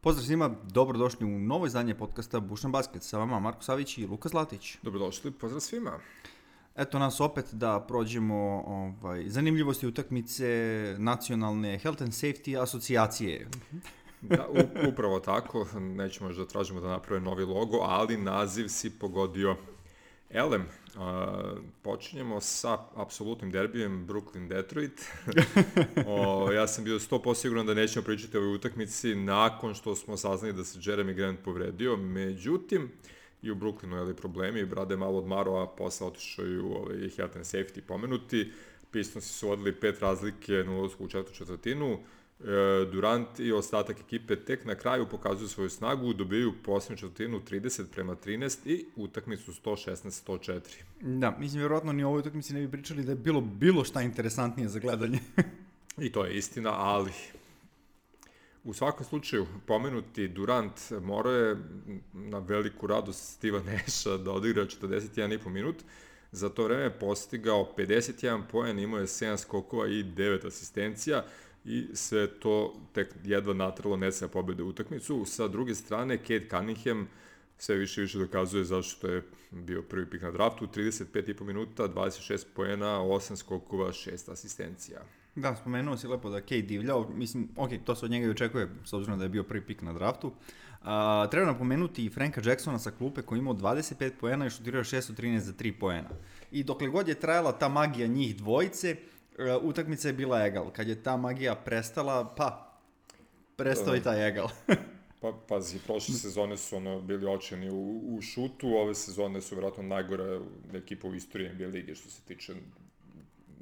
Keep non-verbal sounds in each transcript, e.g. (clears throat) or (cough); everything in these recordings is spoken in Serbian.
Pozdrav svima, dobrodošli u novo izdanje podcasta Bušan Basket. Sa vama Marko Savić i Luka Zlatić. Dobrodošli, pozdrav svima. Eto nas opet da prođemo ovaj, zanimljivosti utakmice nacionalne Health and Safety asocijacije. Da, u, upravo tako, nećemo još da tražimo da naprave novi logo, ali naziv si pogodio. Elem, a, počinjemo sa apsolutnim derbijem Brooklyn-Detroit. (laughs) o, ja sam bio 100% siguran da nećemo pričati o ovoj utakmici nakon što smo saznali da se Jeremy Grant povredio. Međutim, i u Brooklynu je li problemi, Brade malo odmaro, a posle otišao i u ovaj, health and safety pomenuti. Pistonsi su odli pet razlike na ulazku u četvrtu četvrtinu. Durant i ostatak ekipe tek na kraju pokazuju svoju snagu, dobiju posljednju četvrtinu 30 prema 13 i utakmicu 116-104. Da, mislim, vjerojatno ni o ovoj utakmici ne bi pričali da je bilo bilo šta interesantnije za gledanje. (laughs) I to je istina, ali U svakom slučaju, pomenuti Durant morao je na veliku radost Steve'a (laughs) Nasha da odigra 41,5 minut. Za to vreme je postigao 51 poen, imao je 7 skokova i 9 asistencija i sve to tek jedva natralo Nesa pobede u utakmicu. Sa druge strane, Kate Cunningham sve više i više dokazuje zašto je bio prvi pik na draftu, 35,5 minuta, 26 poena, 8 skokova, 6 asistencija. Da, spomenuo si lepo da Kate divljao, mislim, ok, to se od njega i očekuje, s obzirom da je bio prvi pik na draftu. A, treba napomenuti i Franka Jacksona sa klupe koji imao 25 poena i šutirao 613 za 3 poena. I dokle god je trajala ta magija njih dvojice, utakmica je bila egal. Kad je ta magija prestala, pa, prestao i taj egal. (laughs) Pa, pazi, prošle sezone su ono bili očeni u, u šutu, ove sezone su vjerojatno najgore ekipa u istoriji NBA lige što se tiče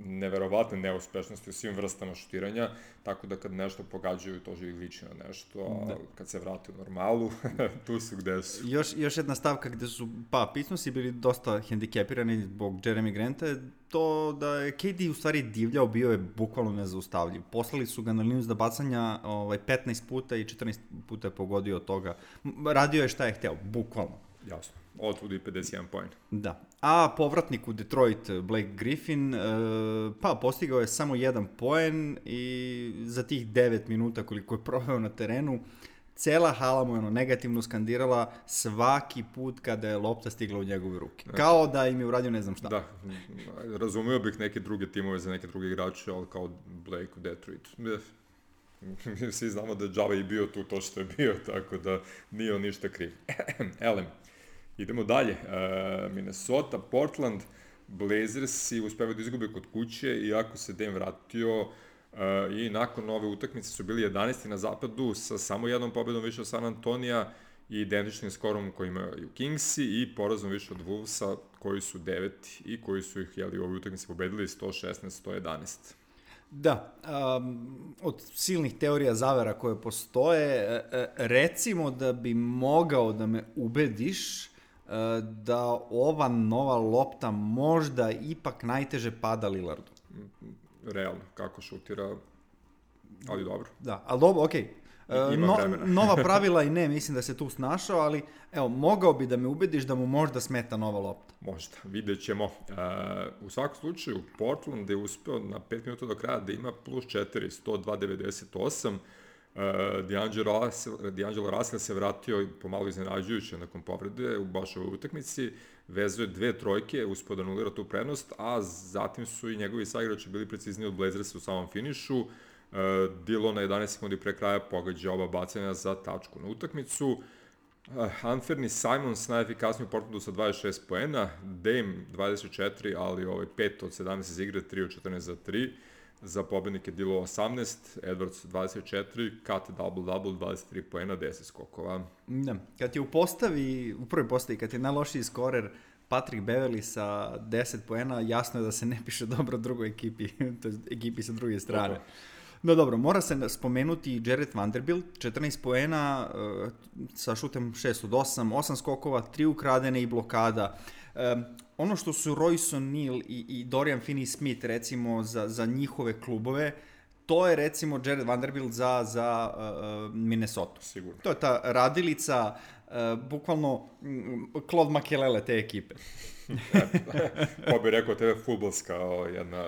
neverovatne neuspešnosti u svim vrstama šutiranja, tako da kad nešto pogađaju, to živi liči na nešto, a da. kad se vrate u normalu, (laughs) tu su gde su. Još, još jedna stavka gde su, pa, Pistonsi bili dosta hendikepirani zbog Jeremy Granta, je to da je KD u stvari divljao, bio je bukvalno nezaustavljiv. Poslali su ga na liniju za bacanja ovaj, 15 puta i 14 puta je pogodio od toga. Radio je šta je hteo, bukvalno. Jasno. Otud i 51 poen. Da. A povratnik u Detroit, Blake Griffin, e, pa postigao je samo jedan poen i za tih 9 minuta koliko je proveo na terenu, cela hala mu je ono negativno skandirala svaki put kada je lopta stigla u njegove ruke. Da. Kao da im je uradio ne znam šta. Da, razumeo bih neke druge timove za neke druge igrače, ali kao Blake u Detroit. (laughs) Svi znamo da je Java i bio tu to što je bio, tako da nije on ništa kriv. (clears throat) Elem, Idemo dalje. Uh, Minnesota, Portland, Blazers i uspevaju da izgube kod kuće, iako se Dem vratio uh, i nakon ove utakmice su bili 11. na zapadu sa samo jednom pobedom više od San Antonija i identičnim skorom koji imaju Kingsi i porazom više od Wolvesa koji su deveti i koji su ih jeli, u ovoj utakmici pobedili 116-111. Da, um, od silnih teorija zavera koje postoje, e, recimo da bi mogao da me ubediš da ova nova lopta možda ipak najteže pada Lillardu. Realno, kako šutira, ali dobro. Da, ali dobro, okej. Okay. No, (laughs) nova pravila i ne, mislim da se tu snašao, ali evo, mogao bi da me ubediš da mu možda smeta nova lopta. Možda, vidjet ćemo. Uh, u svakom slučaju, Portland je uspeo na 5 minuta do kraja da ima plus 4, 102.98, Uh, D'Angelo Russell, D'Angelo Russell se vratio pomalo iznenađujuće nakon povrede u baš ovoj utakmici, vezuje dve trojke, uspio da anulira tu prednost, a zatim su i njegovi saigrači bili precizniji od Blazersa u samom finišu. Dilo na 11 sekundi pre kraja pogađa oba bacanja za tačku na utakmicu. Uh, Anferni Simons najefikasniji u Portlandu sa 26 poena, Dame 24, ali ovaj 5 od 17 iz igre, 3 od 14 za 3 za pobednike Dilo 18, Edwards 24, Kat double-double, 23 poena, 10 skokova. Da, kad je u postavi, u prvoj postavi, kad je najlošiji skorer Patrick Beverly sa 10 poena, jasno je da se ne piše dobro drugoj ekipi, (laughs) to je ekipi sa druge strane. Dobro. No dobro, mora se spomenuti Jared Vanderbilt, 14 poena uh, sa šutem 6 od 8, 8 skokova, 3 ukradene i blokada. Um, ono što su Royson Neal i, i Dorian Finney-Smith recimo za, za njihove klubove, to je recimo Jared Vanderbilt za, za uh, Minnesota. Sigurno. To je ta radilica, uh, bukvalno um, Claude Makelele te ekipe. (laughs) Ko bi rekao, tebe futbolska jedna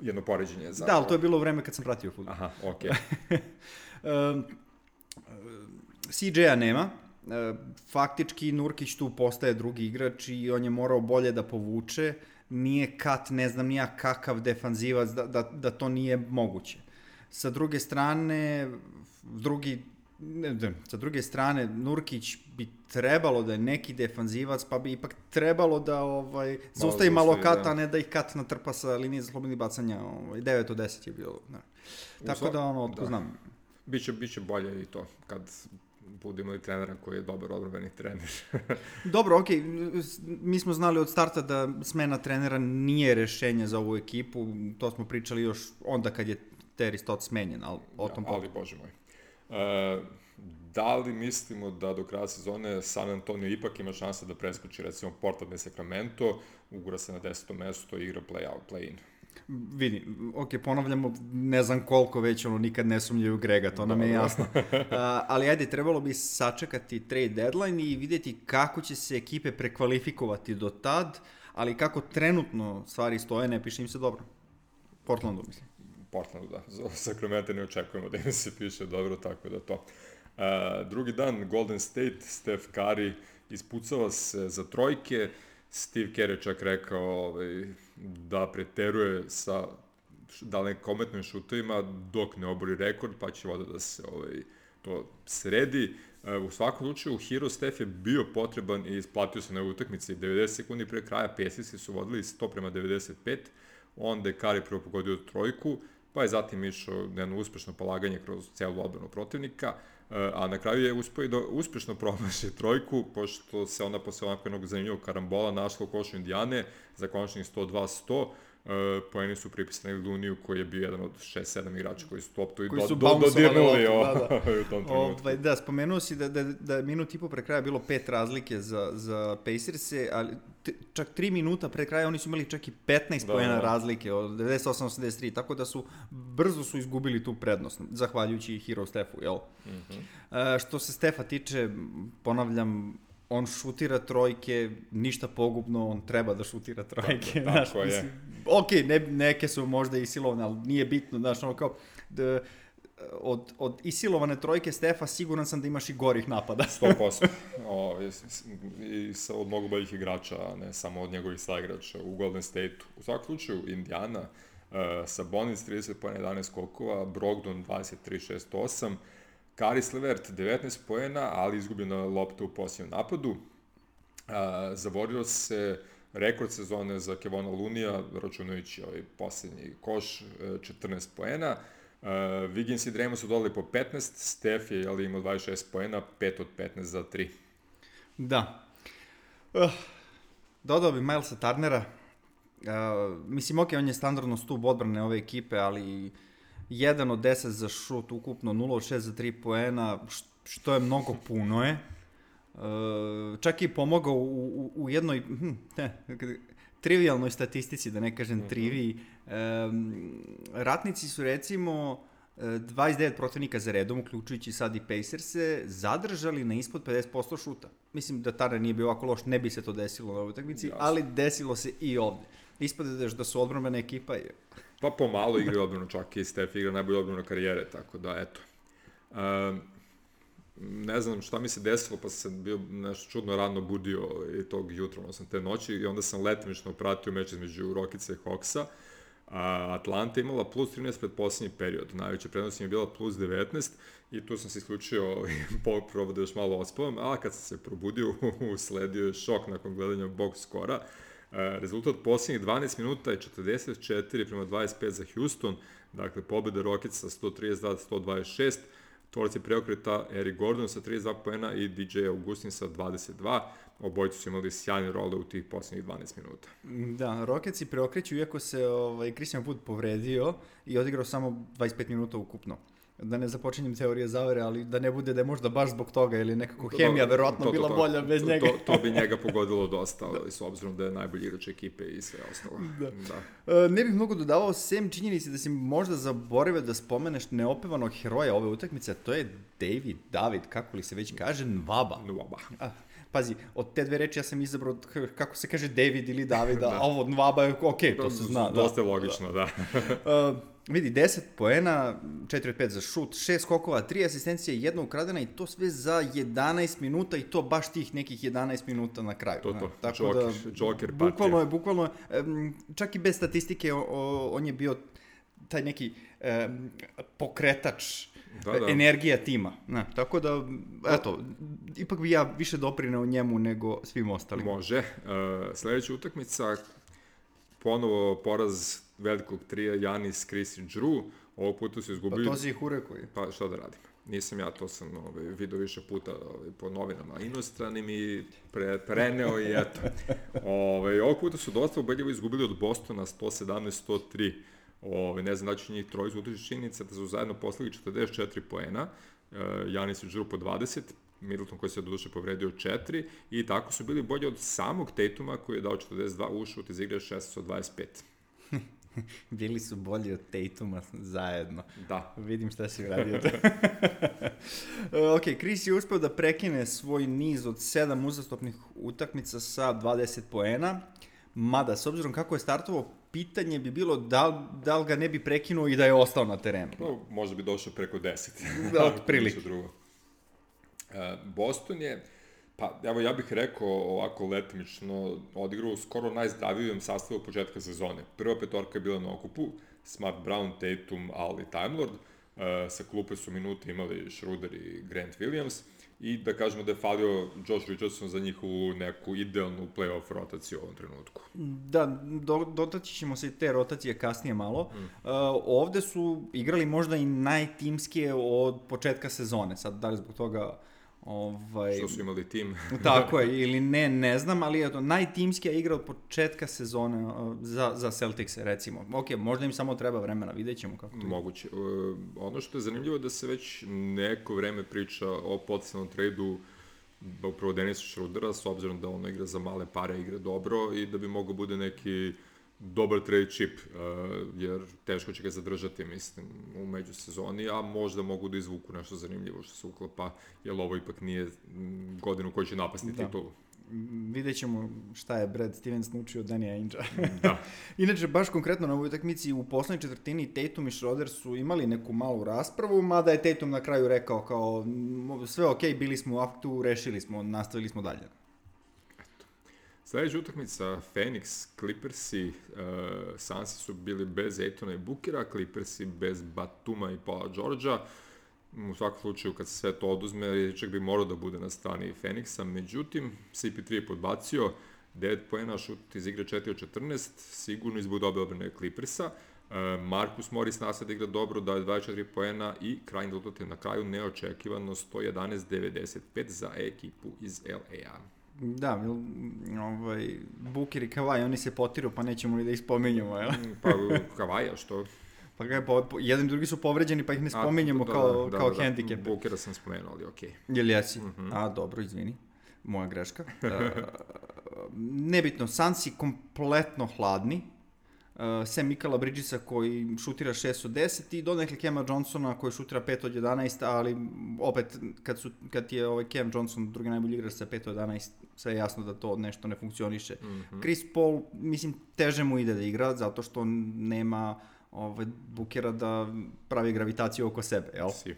jedno poređenje. Zapravo. Da, ali to je bilo vreme kad sam pratio futbol. Aha, okej. Okay. um, CJ-a nema, faktički Nurkić tu postaje drugi igrač i on je morao bolje da povuče, nije kat, ne znam nija kakav defanzivac, da, da, da to nije moguće. Sa druge strane, drugi ne, ne, sa druge strane, Nurkić bi trebalo da je neki defanzivac, pa bi ipak trebalo da ovaj, zaustavi malo, malo kata, da. a ne da ih kat natrpa sa linije za slobodnih bacanja. Ovaj, 9 od 10 je bilo. Da. Tako da, ono, da. znam. Biće, biće bolje i to, kad bude imali trenera koji je dobar odbrbeni trener. (laughs) Dobro, okay. mi smo znali od starta da smena trenera nije rešenje za ovu ekipu, to smo pričali još onda kad je Terry Stott smenjen, ali o tom ja, Ali, bože moj. E, da li mislimo da do kraja sezone San Antonio ipak ima šanse da preskoči recimo Portland i Sacramento, ugura se na 10. mesto i igra play-out, play-in? Vidi, ok, ponavljamo, ne znam koliko već, ono, nikad ne sumnjaju Grega, to nam je jasno. (laughs) uh, ali ajde, trebalo bi sačekati trade deadline i videti kako će se ekipe prekvalifikovati do tad, ali kako trenutno stvari stoje, ne piše im se dobro. Portlandu, mislim. Portlandu, da. Za Sacramento ne očekujemo da im se piše dobro, tako da to. Uh, drugi dan, Golden State, Steph Curry ispucava se za trojke, Steve Kerr je čak rekao ovaj, da preteruje sa dalekometnim šutovima dok ne obori rekord, pa će voda da se ovaj, to sredi. E, u svakom slučaju, Hero Steph je bio potreban i isplatio se na utakmici. 90 sekundi pre kraja Pesisi su vodili 100 prema 95, onda je Kari prvo pogodio trojku, pa je zatim išao jedno uspešno polaganje kroz celu odbranu protivnika, a na kraju je uspio i da uspešno promaši (laughs) trojku, pošto se ona posle onako jednog zanimljivog karambola našla u košu Indijane za konačnih 102-100, Uh, poeni su pripisani Luniju koji je bio jedan od 6-7 igrača koji su toptu i do, do, dodirnuli da, da. (laughs) u tom trenutku. Ovaj, da, spomenuo si da, da, da minut i po pre kraja bilo pet razlike za, za Pacers-e, ali t, čak 3 minuta pre kraja oni su imali čak i 15 da, poena da. razlike od 98-83, tako da su brzo su izgubili tu prednost, zahvaljujući Hero Stefu, jel? Mm -hmm. uh, što se Stefa tiče, ponavljam, on šutira trojke, ništa pogubno, on treba da šutira trojke. Tako, znaš, tako mislim, je. Ok, ne, neke su možda i silovane, ali nije bitno, znaš, ono kao, da, od, od isilovane trojke Stefa siguran sam da imaš i gorih napada. (laughs) 100%. O, i, i sa, od mnogo boljih igrača, ne samo od njegovih saigrača u Golden State-u. U svakom slučaju, Indiana, uh, Sabonis 30 pojene 11 skokova, Brogdon 23-6-8, Karis Levert 19 poena, ali izgubljena lopta u posljednjem napadu. Zavorio se rekord sezone za Kevona Lunija, računajući ovaj poslednji koš, 14 e, poena. Uh, Wiggins i Draymond su dodali po 15, Steph je ali, imao 26 poena, 5 od 15 za 3. Da. Uh, dodao bi Milesa Turnera. Uh, mislim, ok, on je standardno stup odbrane ove ekipe, ali 1 od 10 za šut, ukupno 0 od 6 za 3 poena, što je mnogo puno je. Uh, čak i pomogao u, u, u jednoj hm, ne, trivialnoj statistici, da ne kažem mm -hmm. triviji. Um, ratnici su recimo 29 protivnika za redom, uključujući sad i Pacers-e, zadržali na ispod 50% šuta. Mislim da tada nije bio ovako loš, ne bi se to desilo na ovoj utakmici, ali desilo se i ovde. Ispade da su odbrambena ekipa je Pa pomalo igra odbranu, čak i Steph igra najbolju odbranu karijere, tako da, eto. Um, ne znam šta mi se desilo, pa sam bio nešto čudno rano budio i tog jutra, ono sam te noći, i onda sam letimično pratio meč između Rokice i Hawksa. A, Atlanta imala plus 13 pred poslednji period, najveća prednost je bila plus 19 i tu sam se isključio (laughs) i probao da još malo ospavam, a kad sam se probudio, (laughs) usledio je šok nakon gledanja box skora rezultat posljednjih 12 minuta je 44 prema 25 za Houston, dakle pobjeda Rockets sa 132-126, tvorci preokreta Eric Gordon sa 32 poena i DJ Augustin sa 22. Obojicu su imali sjajne role u tih posljednjih 12 minuta. Da, Rocketsi preokreću iako se ovaj, Christian Wood povredio i odigrao samo 25 minuta ukupno da ne započinjem teorije zavere, ali da ne bude da je možda baš zbog toga ili nekako hemija verovatno to, to, bila to, bolja bez to, njega. To, to bi njega (laughs) pogodilo dosta, ali s obzirom da je najbolji igrač ekipe i sve ostalo. Da. da. E, ne bih mnogo dodavao, sem činjenici da si možda zaboravio da spomeneš neopevanog heroja ove utakmice, to je David, David, kako li se već kaže, Nvaba. Nvaba. A, pazi, od te dve reči ja sam izabrao, kako se kaže, David ili Davida, (laughs) Da. a ovo Nvaba je, ok, to se zna. Dosta da. je logično, da. Uh, (laughs) vidi, 10 poena, 4 od 5 za šut, 6 skokova, 3 asistencije, jedna ukradena i to sve za 11 minuta i to baš tih nekih 11 minuta na kraju. To, to. Tako Joker- da, Joker partija. bukvalno je, bukvalno je, čak i bez statistike, o, o, on je bio taj neki em, pokretač Da, da. energija tima. Na, tako da, eto, ipak bi ja više doprineo njemu nego svim ostalim. Može. Uh, sledeća utakmica, ponovo poraz velikog trija Janis, Chris i Drew. Ovog puta su Pa izgubili... to si ih urekao. Pa šta da radim? Nisam ja, to sam ovaj, video više puta ovaj, po novinama inostranim i pre, preneo i eto. (laughs) Ovaj, ovog puta su dosta ubedljivo izgubili od Bostona 117-103. Ovaj, ne znam da će njih trojicu utiči činjenica da su zajedno poslali 44 poena, uh, Janis i Drew po 20, Middleton koji se do duše povredio 4 i tako su bili bolji od samog Tatuma koji je dao 42 ušut iz igre 16 od 25. (laughs) Bili su bolji od Tatuma zajedno. Da. Vidim šta si uradio. (laughs) (laughs) ok, Chris je uspeo da prekine svoj niz od sedam uzastopnih utakmica sa 20 poena, mada s obzirom kako je startovao, pitanje bi bilo da, li- da li ga ne bi prekinuo i da je ostao na terenu. No, možda bi došao preko 10. Da, otprilike. E, Boston je, pa evo ja bih rekao ovako letimično, odigrao u skoro najzdravijem sastavu početka sezone. Prva petorka je bila na okupu, Smart Brown, Tatum, Al i Time Lord. E, sa klupe su minute imali Schroeder i Grant Williams. I da kažemo da je falio Josh Richardson za njihovu neku idealnu playoff rotaciju u ovom trenutku. Da, do, dotaći ćemo se te rotacije kasnije malo. Mm. Uh, ovde su igrali možda i najtimskije od početka sezone. Sad, da li zbog toga ovaj, Što su imali tim. (laughs) Tako je, (laughs) ili ne, ne znam, ali je to najtimskija igra od početka sezone za, za Celtics, recimo. Ok, možda im samo treba vremena, vidjet ćemo kako to. Moguće. E, ono što je zanimljivo je da se već neko vreme priča o potencijalnom tradu upravo Denisa Schrudera, s obzirom da ono igra za male pare, igra dobro i da bi mogao bude neki dobar trade chip, e, jer teško će ga zadržati, mislim, u međusezoni, a možda mogu da izvuku nešto zanimljivo što se uklapa, jer ovo ipak nije mm, godinu koji će napasti Da. titulu. Vidjet ćemo šta je Brad Stevens naučio od Danija Ainge. Da. (laughs) Inače, baš konkretno na ovoj utakmici u poslednjoj četvrtini Tatum i Schroeder su imali neku malu raspravu, mada je Tatum na kraju rekao kao "M, sve ok, bili smo u aktu, rešili smo, nastavili smo dalje. Sledeća utakmica, Phoenix, Clippersi, uh, Sansi su bili bez Ejtona i Bukera, Clippersi bez Batuma i Paula Georgea. U svakom slučaju, kad se sve to oduzme, Ričak bi morao da bude na strani Phoenixa, međutim, CP3 je podbacio, 9 poena, šut iz igre 4 od 14, sigurno izbog dobe obrane Clippersa. Uh, Marcus Morris nasled igra dobro, daje 24 poena i krajnji rezultat je na kraju neočekivano 111-95 za ekipu iz LA-a. Da, ovaj, Booker i Kawhi, oni se potiru, pa nećemo ni da ih spominjemo, jel? Pa, Kavaja, što? Pa ga je po, po, jedan i drugi su povređeni, pa ih ne A, spominjemo da, kao, da, kao da, da. hendikepe. Bukera sam spomenuo, ali okej. Jel jesi? Mhm. A, dobro, izvini. Moja greška. Uh, (laughs) nebitno, Sansi kompletno hladni. Uh, sem Mikala Bridgesa koji šutira 6 od 10 i donekle Kema Johnsona koji šutira 5 od 11, ali opet kad, su, kad je ovaj Cam Johnson drugi najbolji igrač sa 5 od 11, sve je jasno da to nešto ne funkcioniše. Mhm. Chris Paul, mislim, teže mu ide da igra zato što nema ovaj, Bukera da pravi gravitaciju oko sebe, jel? Si.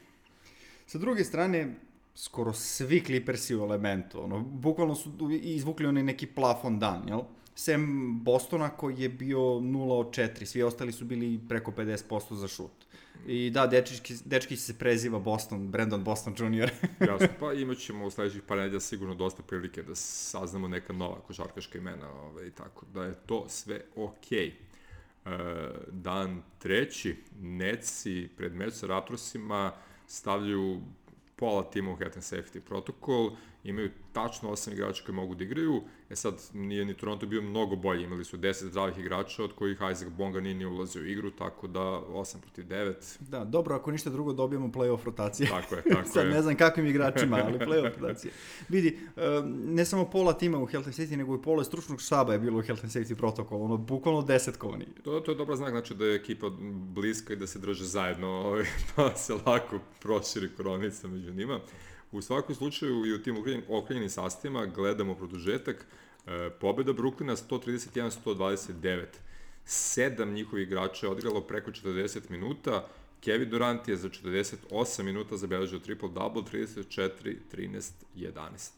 Sa druge strane, skoro svi Clippersi u elementu, ono, bukvalno su izvukli onaj neki plafon dan, jel? Sem Bostona koji je bio 0 od 4, svi ostali su bili preko 50% za šut. I da, dečki, dečki se preziva Boston, Brandon Boston Jr. (laughs) Jasno, pa (laughs) imat ćemo u sledećih par nedelja sigurno dosta prilike da saznamo neka nova košarkaška imena, ovaj, tako da je to sve okej. E, dan treći, Netsi pred meč sa Raptorsima stavljaju pola tima u health and safety protokol, imaju tačno 8 igrača koji mogu da igraju, e sad nije ni Toronto bio mnogo bolji, imali su 10 zdravih igrača, od kojih Isaac Bonga nije ni ulazio u igru, tako da 8 protiv 9, Da, dobro, ako ništa drugo dobijemo playoff rotacije. tako je, tako (laughs) Sad je. ne znam kakvim igračima, ali playoff rotacije. Vidi, ne samo pola tima u Health and Safety, nego i pola stručnog štaba je bilo u Health and Safety protokol, ono, bukvalno desetkovani. To, to je dobar znak, znači da je ekipa bliska i da se drže zajedno, ovaj, (laughs) pa se lako proširi koronica među njima. U svakom slučaju i u tim okrenjenim sastavima, gledamo produžetak, e, pobeda Bruklina 131-129. Sedam njihovih igrača je odigralo preko 40 minuta, Kevin Durant je za 48 minuta zabeležio triple-double, 34, 13, 11.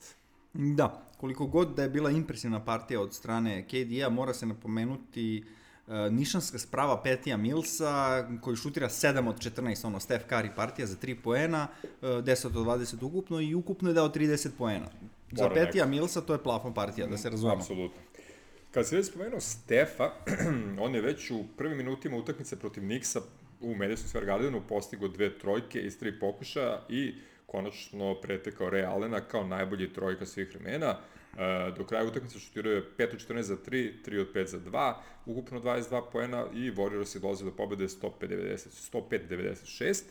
Da, koliko god da je bila impresivna partija od strane KD-a, mora se napomenuti uh, nišanska sprava Petija Milsa, koji šutira 7 od 14, ono, Steph Curry partija za 3 poena, uh, 10 od 20 ukupno i ukupno je dao 30 poena. Za Petija Milsa to je plafon partija, da se razumemo. Apsolutno. Kad se već spomenuo Stefa, (clears throat) on je već u prvim minutima utakmice protiv Nixa u Madison Square Gardenu postigao dve trojke iz tri pokušaja i konačno pretekao Ray Allena kao najbolji trojka svih vremena. E, do kraja utakmice šutirao je 5 od 14 za 3, 3 od 5 za 2, ukupno 22 poena i Warriors je dolaze do pobede 105-96.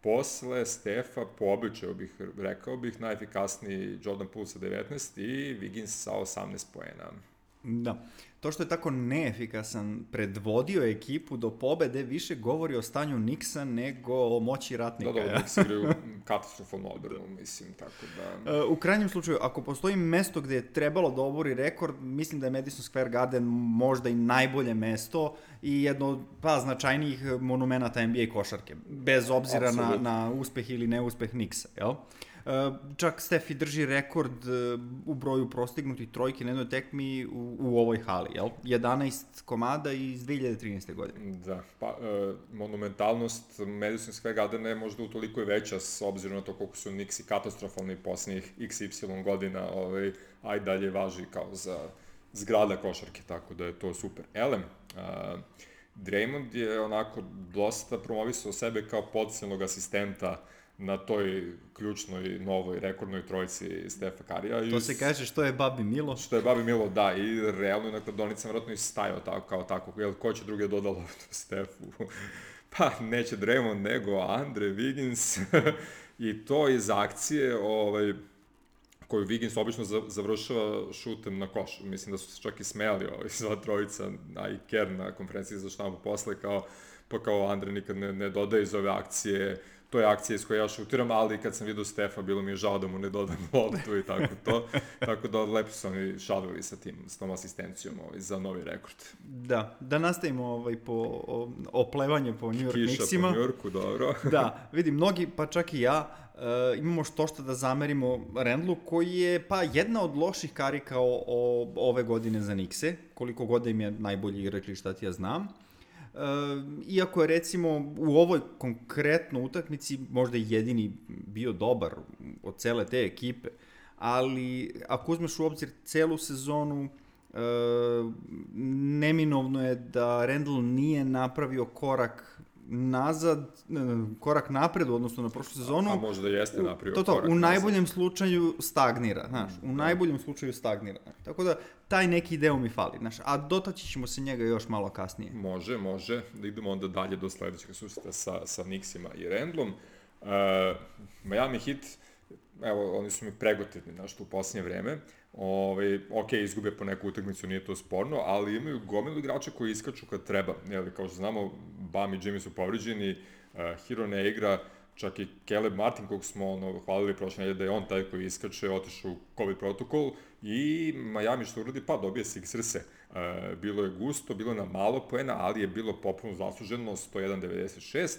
Posle Stefa, po običaju bih rekao bih, najefikasniji Jordan Poole sa 19 i Wiggins sa 18 poena. Da. To što je tako neefikasan predvodio ekipu do pobede više govori o stanju Nixa nego o moći ratnika. Da, da, ja. Igraju (laughs) katastrofalno odbranu, mislim, tako da... E, U krajnjem slučaju, ako postoji mesto gde je trebalo da obori rekord, mislim da je Madison Square Garden možda i najbolje mesto i jedno od pa, značajnijih monumenta NBA košarke, bez obzira na, Apsolutno. na uspeh ili neuspeh Nixa, jel? E, Čak Stefi drži rekord e, u broju prostignutih trojki na jednoj tekmi u, u ovoj hali, jel? 11 komada iz 2013. godine. Da, pa e, monumentalnost Madison Square Gardena je možda utoliko i veća s obzirom na to koliko su Knicksi katastrofalni poslednjih XY godina, ovaj, a i dalje važi kao za zgrada košarke, tako da je to super. Elem, a, Draymond je onako dosta promovisao sebe kao potencijalnog asistenta na toj ključnoj, novoj, rekordnoj trojici Stefa Karija. To se kaže što je Babi Milo. Što je Babi Milo, da, i realno je na kladonicama vratno i stajao tako, kao tako, jel, ko će drugi dodalo (laughs) Stefu? pa, neće Draymond, nego Andre Wiggins, (laughs) i to iz akcije, ovaj, koju Wiggins obično za- završava šutem na koš. Mislim da su se čak i smeli ovaj, sva trojica, a i Kern na konferenciji za štampu posle, kao, pa kao Andre nikad ne, ne dodaje iz ove akcije, to je akcija iz koje ja šutiram, ali kad sam vidio Stefa, bilo mi je žao da mu ne dodam (laughs) loptu i tako to. tako da lepo su oni šalili sa tim, s tom asistencijom ovaj, za novi rekord. Da, da nastavimo ovaj po o, oplevanje po New York Kiša Knicksima. po Njurku, dobro. (laughs) da, vidi, mnogi, pa čak i ja, uh, imamo što što da zamerimo Randlu, koji je pa jedna od loših karika o, o, ove godine za Nikse, koliko god da im je najbolji igrač ili šta ti ja znam. Uh, iako je recimo u ovoj konkretno utakmici možda jedini bio dobar od cele te ekipe, ali ako uzmeš u obzir celu sezonu, e, neminovno je da Randall nije napravio korak nazad, e, korak napred u odnosu na prošlu sezonu. A možda jeste napravio To to, korak u nazad. najboljem slučaju stagnira, znaš, u najboljem slučaju stagnira. Tako da, taj neki deo mi fali, znaš, a dotaći ćemo se njega još malo kasnije. Može, može. Da idemo onda dalje do sledećeg susreta sa, sa Knicksima i Randlom. Uh, Miami Heat, evo, oni su mi pregotetni, znaš, u posljednje vreme. Ove, ok, izgube po neku utakmicu, nije to sporno, ali imaju gomilu igrača koji iskaču kad treba. Jel, kao što znamo, Bam i Jimmy su povređeni, uh, Hero ne igra, čak i Caleb Martin, kog smo ono, hvalili prošle nedelje da je on taj koji iskače, otišao u COVID protokol i Miami što uradi, pa dobije Sixerse. E, bilo je gusto, bilo je na malo poena, ali je bilo popuno zasluženo, 101.96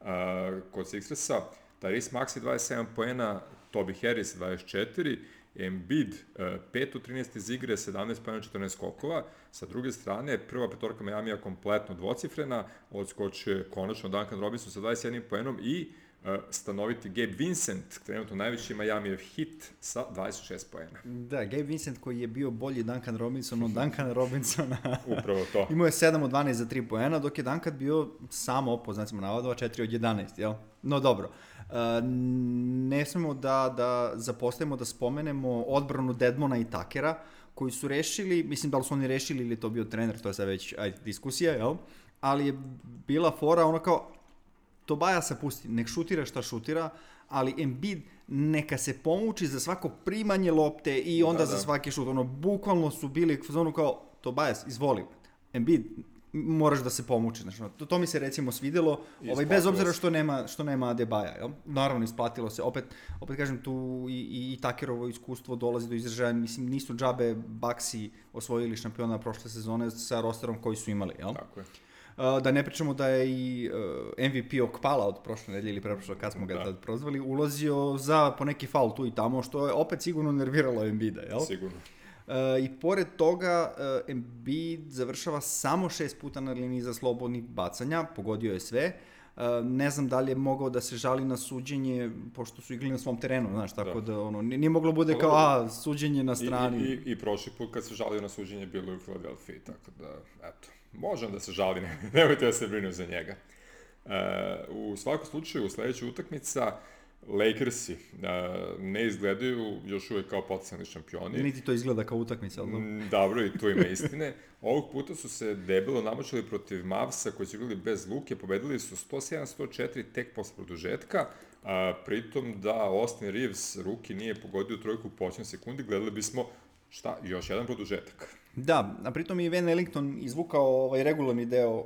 e, kod Sixersa. Tyrese Maxey 27 poena, Toby Harris 24, Embiid e, 5 od 13 iz igre, 17 poena, 14 skokova. Sa druge strane, prva petorka Miamija kompletno dvocifrena, odskočio je konačno Duncan Robinson sa 21 poenom i e, stanoviti Gabe Vincent, trenutno najveći Miamijev hit sa 26 poena. Da, Gabe Vincent koji je bio bolji Duncan Robinson od Duncan Robinsona. (laughs) Upravo to. (laughs) Imao je 7 od 12 za 3 poena, dok je Duncan bio samo, po znacima navodova, 4 od 11, jel? No dobro. Uh, ne smemo da, da zapostavimo da spomenemo odbranu Dedmona i Takera, koji su rešili, mislim da li su oni rešili ili to bio trener, to je sad već ajde, diskusija, jel? Ali je bila fora ono kao, Tobaja se pusti, nek šutira šta šutira, ali Embiid neka se pomuči za svako primanje lopte i onda Da, za da. svaki šut. Ono, bukvalno su bili u zonu kao, Tobajas, izvoli. Embiid, moraš da se pomuči. Znači, to, to mi se recimo svidelo, ovaj, bez obzira što nema, što nema Adebaja. Jel? Naravno, isplatilo se. Opet, opet kažem, tu i, i, i Takerovo iskustvo dolazi do izražaja. Mislim, nisu džabe Baksi osvojili šampiona prošle sezone sa rosterom koji su imali. Jel? Tako je. Uh, da ne pričamo da je i uh, MVP Okpala od prošle nedelje ili preprošle kad smo ga Da. tad prozvali, ulazio za po neki faul tu i tamo, što je opet sigurno nerviralo Embida, jel? Sigurno. Uh, I pored toga, uh, Embiid završava samo šest puta na liniji za slobodnih bacanja, pogodio je sve. Uh, ne znam da li je mogao da se žali na suđenje, pošto su igrali na svom terenu, znaš, tako da, Da. ono, nije moglo bude Pa kao, a, suđenje na strani. i, i, I prošli put kad se žalio na suđenje bilo je u Filadelfiji, tako da, eto, možem da se žali, (laughs) ne, nemojte da se brinu za njega. E, u svakom slučaju, sledeća utakmica, Lakersi ne izgledaju još uvek kao potencijalni šampioni. Niti to izgleda kao utakmica, ali dobro. Mm, Dobro, i tu ima istine. (laughs) Ovog puta su se debelo namočili protiv Mavsa, koji su igrali bez luke, pobedili su 107-104 tek posle produžetka, a, pritom da Austin Reeves ruki nije pogodio trojku u početnoj sekundi, gledali bismo šta, još jedan produžetak. Da, a pritom je Van Ellington izvukao ovaj regularni deo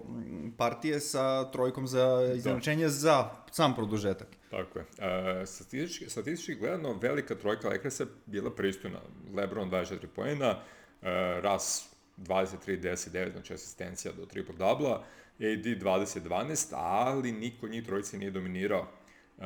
partije sa trojkom za izjednačenje za sam produžetak. Tako je. E, statistički, statistički gledano, velika trojka Lakersa bila pristojna. Lebron 24 poena, e, Ras 23, 10, 9, znači asistencija do triple dubla, AD 20, 12, ali niko njih trojice nije dominirao. E,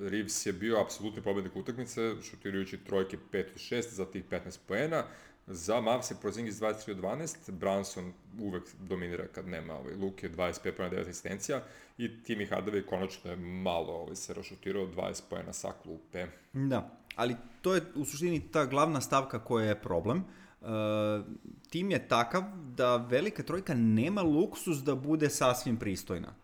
Reeves je bio apsolutni pobednik utakmice, šutirajući trojke 5 od 6 za tih 15 poena. Za Mavs je Porzingis 23 od 12, Branson uvek dominira kad nema ovaj, Luke 25 pojena 9 asistencija i Timi Hardaway konačno je malo ovaj, se rašutirao 20 pojena sa klupe. Da, ali to je u suštini ta glavna stavka koja je problem. Uh, tim je takav da velika trojka nema luksus da bude sasvim pristojna.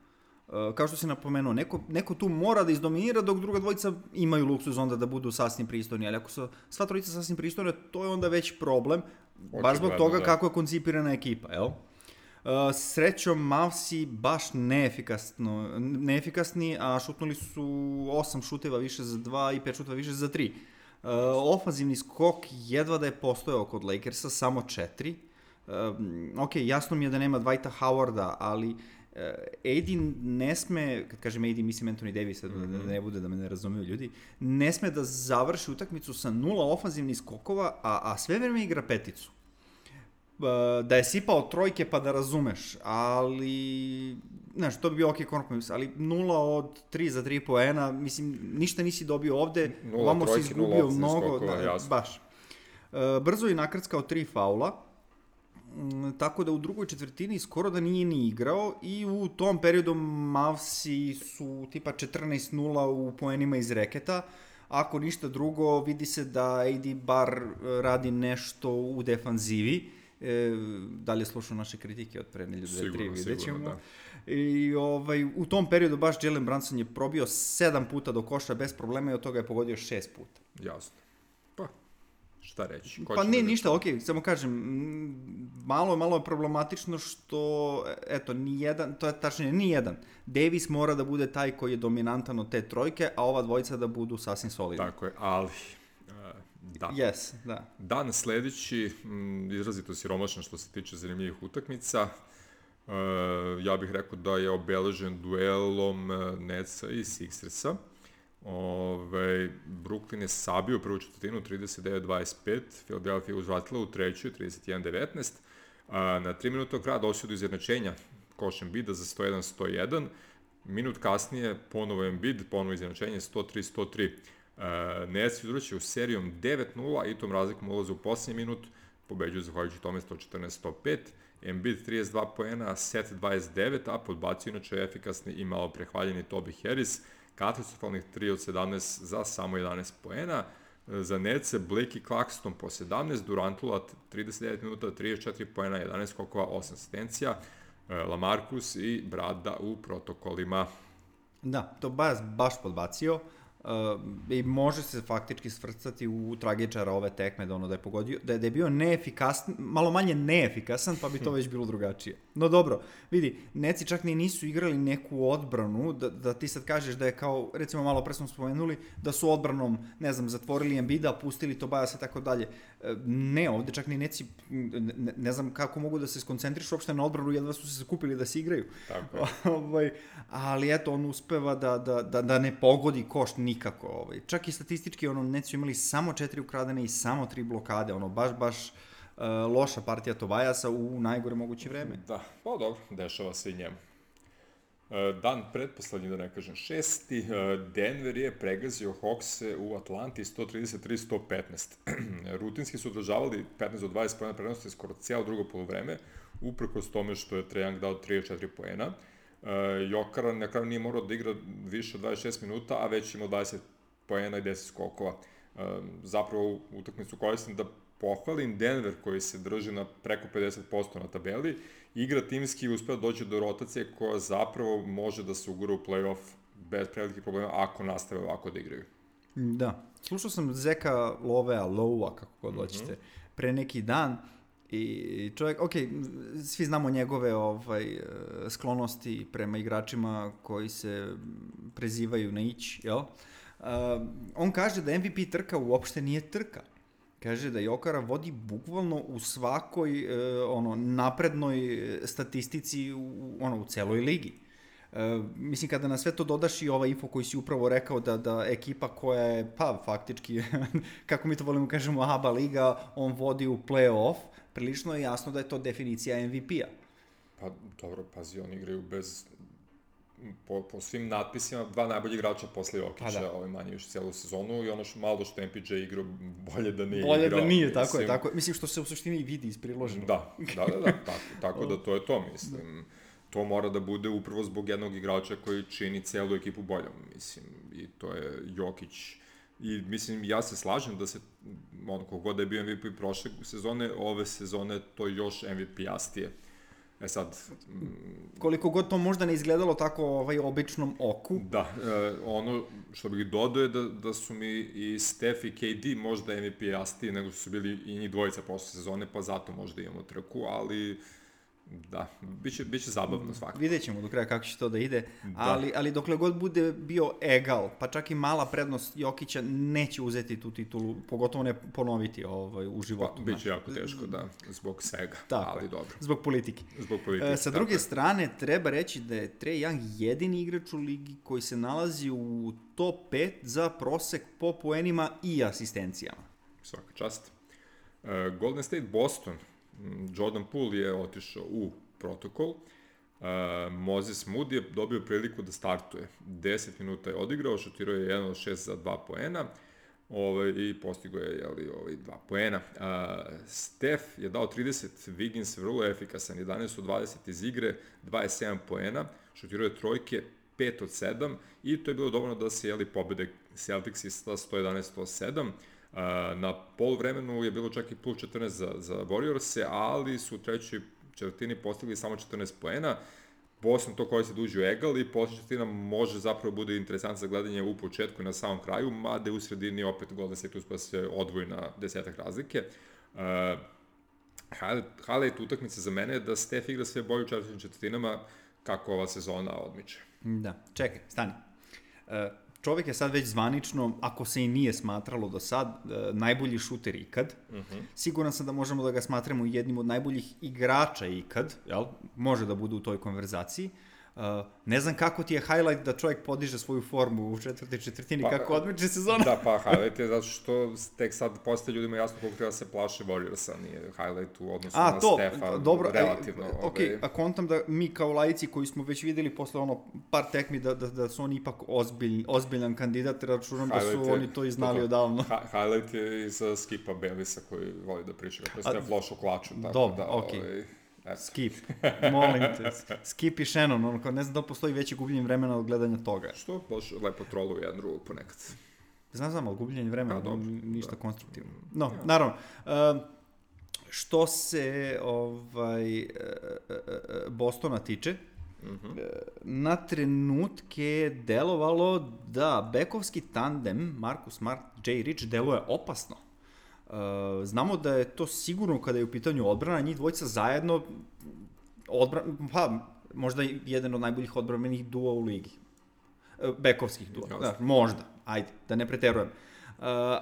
Uh, kao što si napomenuo, neko, neko tu mora da izdominira dok druga dvojica imaju luksus onda da budu sasvim pristojni, ali ako su sva trojica sasvim pristojna, to je onda već problem, baš zbog Očigledno, toga da. kako je koncipirana ekipa, jel? Uh, srećom, Mavsi baš neefikasno, neefikasni, a šutnuli su 8 šuteva više za 2 i 5 šuteva više za 3. Uh, ofanzivni skok jedva da je postojao kod Lakersa, samo 4. Um, ok, jasno mi je da nema Dwighta Howarda, ali uh, AD ne sme, kad kažem AD, mislim Anthony Davis, mm -hmm. da ne bude da me ne razumiju ljudi, ne sme da završi utakmicu sa nula ofanzivnih skokova, a, a sve vreme igra peticu Uh, da je sipao trojke pa da razumeš, ali znaš, to bi bio ok kompromis, ali nula od 3 za 3 poena, mislim, ništa nisi dobio ovde, Nula ovamo si izgubio mnogo, skokova, da, jasno. baš. Uh, brzo je nakrckao tri faula, tako da u drugoj četvrtini skoro da nije ni igrao i u tom periodu Mavsi su tipa 14-0 u poenima iz reketa. Ako ništa drugo, vidi se da AD bar e, radi nešto u defanzivi. E, da li je slušao naše kritike od pre nedelju, dve, tri, vidjet sigurno, ćemo. da. I ovaj, u tom periodu baš Jalen Brunson je probio sedam puta do koša bez problema i od toga je pogodio šest puta. Jasno. Šta reći? Ko Pa nije da- ništa, okej, samo kažem, mm, malo, malo je problematično što, eto, ni jedan, to je tačnije, ni jedan. Davis mora da bude taj koji je dominantan od te trojke, a ova dvojica da budu sasvim solidni. Tako je, ali... Uh, da. Yes, da. Dan sledeći, m, izrazito siromašan što se tiče zanimljivih utakmica. E, ja bih rekao da je obeležen duelom e, Netsa i Sixersa. Ove, Brooklyn je sabio prvu četvrtinu 39-25, Philadelphia je uzvratila u trećoj 31-19. A, na 3 minuta kraj došlo do izjednačenja koš Embida za 101-101. Minut kasnije ponovo Embiid, ponovo izjednačenje 103-103. Uh, Nets izručio serijom 9-0 i tom razlikom ulaze u posljednji minut, pobeđuju zahvaljujući tome 114-105. Embiid 32 poena, set 29, a podbacio inače efikasni i malo prehvaljeni Toby Harris, katastrofalnih 3 od 17 za samo 11 poena. Za Netse Blakey Claxton po 17, Durantula 39 minuta, 34 poena, 11 skokova, 8 asistencija, e, Lamarcus i Brada u protokolima. Da, to baš, baš podbacio. Uh, I može se faktički svrstati u tragičara ove tekme, da ono da je pogodio, da je, da je bio neefikasan, malo manje neefikasan, pa bi to (laughs) već bilo drugačije. No dobro, vidi, Neci čak ni nisu igrali neku odbranu, da, da ti sad kažeš da je kao, recimo malo pre smo spomenuli, da su odbranom, ne znam, zatvorili Embida, pustili Tobaja se tako dalje. E, ne, ovde čak ni Neci, ne, ne znam kako mogu da se skoncentrišu uopšte na odbranu, jedva su se sakupili da se igraju. Tako je. (laughs) ovaj, ali eto, on uspeva da, da, da, da ne pogodi koš nikako. Ovaj. Čak i statistički, ono, Neci imali samo četiri ukradene i samo tri blokade, ono, baš, baš uh, loša partija Tobajasa u najgore moguće vreme. Da, pa dobro, dešava se i njemu. E, Dan pretposlednji, da ne kažem, šesti, e, Denver je pregazio Hawkse u Atlanti 133-115. (clears throat) Rutinski su održavali 15 do 20 pojena prednosti skoro cijelo drugo polovreme, uprkos tome što je Trae Young dao 34 pojena. Jokara na kraju nije morao da igra više od 26 minuta, a već imao 20 pojena i 10 skokova. E, zapravo utakmicu koristim da pohvalim Denver koji se drži na preko 50% na tabeli, igra timski i uspeo doći do rotacije koja zapravo može da se ugura u playoff bez prevelikih problema ako nastave ovako da igraju. Da. Slušao sam Zeka Lovea, Lowa, kako god mm -hmm. hoćete, pre neki dan i čovjek, ok, svi znamo njegove ovaj, sklonosti prema igračima koji se prezivaju na ić, jel? Uh, on kaže da MVP trka uopšte nije trka kaže da Jokara vodi bukvalno u svakoj e, ono naprednoj statistici u, ono, u celoj ligi. E, mislim, kada na sve to dodaš i ovaj info koji si upravo rekao da, da ekipa koja je, pa, faktički, (laughs) kako mi to volimo kažemo, ABA liga, on vodi u play-off, prilično je jasno da je to definicija MVP-a. Pa, dobro, pazi, oni igraju bez po, po svim natpisima dva najbolji igrača posle Jokića, pa da. ovaj manje još celu sezonu i ono što malo što MPJ igrao bolje da nije bolje igrao. da nije, tako mislim, je, tako je. Mislim što se u suštini vidi iz priloženog. Da, da, da, da, tako, tako da (laughs) to je to, mislim. To mora da bude upravo zbog jednog igrača koji čini celu ekipu boljom, mislim, i to je Jokić. I mislim, ja se slažem da se, ono, kogod da je bio MVP prošle sezone, ove sezone to još MVP-astije E sad... Mm, Koliko god to možda ne izgledalo tako ovaj običnom oku. Da, e, ono što bih dodao je da, da su mi i Steph i KD možda MVP jasniji nego su bili i njih dvojica posle sezone, pa zato možda imamo trku, ali Da, biće, biće zabavno svakako. Vidjet ćemo do kraja kako će to da ide, da. Ali, ali dokle god bude bio egal, pa čak i mala prednost Jokića neće uzeti tu titulu, pogotovo ne ponoviti ovaj, u životu. Pa, biće jako teško, da, zbog svega, tako, ali dobro. Zbog politike. Zbog politike. E, sa druge tako. strane, treba reći da je Trae Young jedini igrač u ligi koji se nalazi u top 5 za prosek po poenima i asistencijama. Svaka čast. Uh, Golden State Boston Jordan Poole je otišao u protokol, Uh, Moses Moody je dobio priliku da startuje. 10 minuta je odigrao, šutirao je 1 od 6 za 2 poena ovaj, i postigo je jeli, ovaj, 2 poena. Uh, Steph je dao 30, Wiggins vrlo efikasan, 11 od 20 iz igre, 27 poena, šutirao je trojke, 5 od 7 i to je bilo dovoljno da se jeli pobede Celtics sa 111-107. Na pol vremenu je bilo čak i plus 14 za, za Warriors-e, ali su u trećoj četvrtini postigli samo 14 poena. Boston to koristi da uđu egal i posle četvrtina može zapravo bude interesant za gledanje u početku i na samom kraju, mada u sredini opet Golden State uspa se odvoji na desetak razlike. Uh, highlight utakmice za mene je da Steph igra sve bolje u četvrtim četvrtinama kako ova sezona odmiče. Da, čekaj, stani. Uh, čovek je sad već zvanično, ako se i nije smatralo do sad, e, najbolji šuter ikad. Mhm. -huh. Siguran sam da možemo da ga smatramo jednim od najboljih igrača ikad, jel? Može da bude u toj konverzaciji. Uh, ne znam kako ti je highlight da čovjek podiže svoju formu u četvrtoj četvrtini, pa, kako odmeče sezona. Da, pa (laughs) highlight je zato što tek sad postaje ljudima jasno koliko treba da se plaše Warriorsa, nije highlight u odnosu a, na to, Stefa, dobro, relativno. Aj, ok, ovaj... a kontam da mi kao lajci koji smo već videli posle ono par tekmi da, da, da su oni ipak ozbilj, ozbiljan kandidat, računam da su je, oni to i znali odavno. Ha, highlight je i za Skipa Belisa koji voli da priča kako je Stef loš u klaču. Tako dobro, da, ok. Ovaj, Skip, (laughs) molim te. Skip i Shannon, ono, kao ne znam da li postoji veće gubljenje vremena od gledanja toga. Što? Baš lepo troluju jedan drugu ponekad. Znam, znam, ali gubljenje vremena, da, ništa da. konstruktivno. No, ja. naravno, uh, što se ovaj, uh, uh, Bostona tiče, Mhm. E, na trenutke delovalo da bekovski tandem Marcus Smart, Jay Rich deluje opasno. E, znamo da je to sigurno kada je u pitanju odbrana, njih dvojica zajedno odbrana, pa možda jedan od najboljih odbranenih duo u ligi. E, bekovskih duo, da, možda, ajde, da ne preterujem. Uh,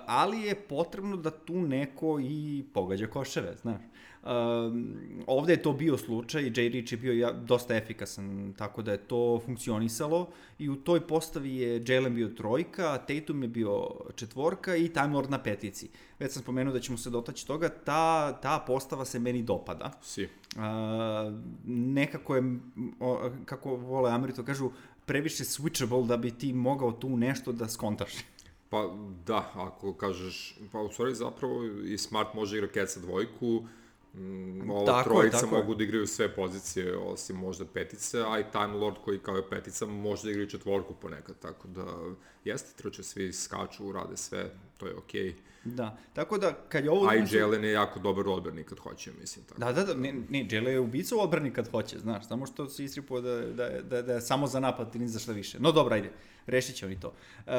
ali je potrebno da tu neko i pogađa koševe, znaš. Um, ovde je to bio slučaj, Jay Rich je bio ja, dosta efikasan, tako da je to funkcionisalo i u toj postavi je Jalen bio trojka, Tatum je bio četvorka i Time Lord na petici. Već sam spomenuo da ćemo se dotaći toga, ta, ta postava se meni dopada. Si. A, nekako je, o, kako vole Ameri to kažu, previše switchable da bi ti mogao tu nešto da skontaš. Pa da, ako kažeš, pa u stvari zapravo i Smart može igra keca dvojku, ova Tako je, trojica tako je. mogu da igraju sve pozicije, osim možda petice, a i Time Lord koji kao je petica može da igra i četvorku ponekad, tako da jeste, trče, svi skaču, rade sve, to je okej. Okay. Da, tako da kad je ovo... A i Jalen je jako dobar odbernik kad hoće, mislim, tako. Da, da, da, ne, ne, Jele je ubica u odbrani kad hoće, znaš, samo što se istripuo da, da, da, da je samo za napad i ni za šta više. No dobro, ajde, rešit će oni to. E,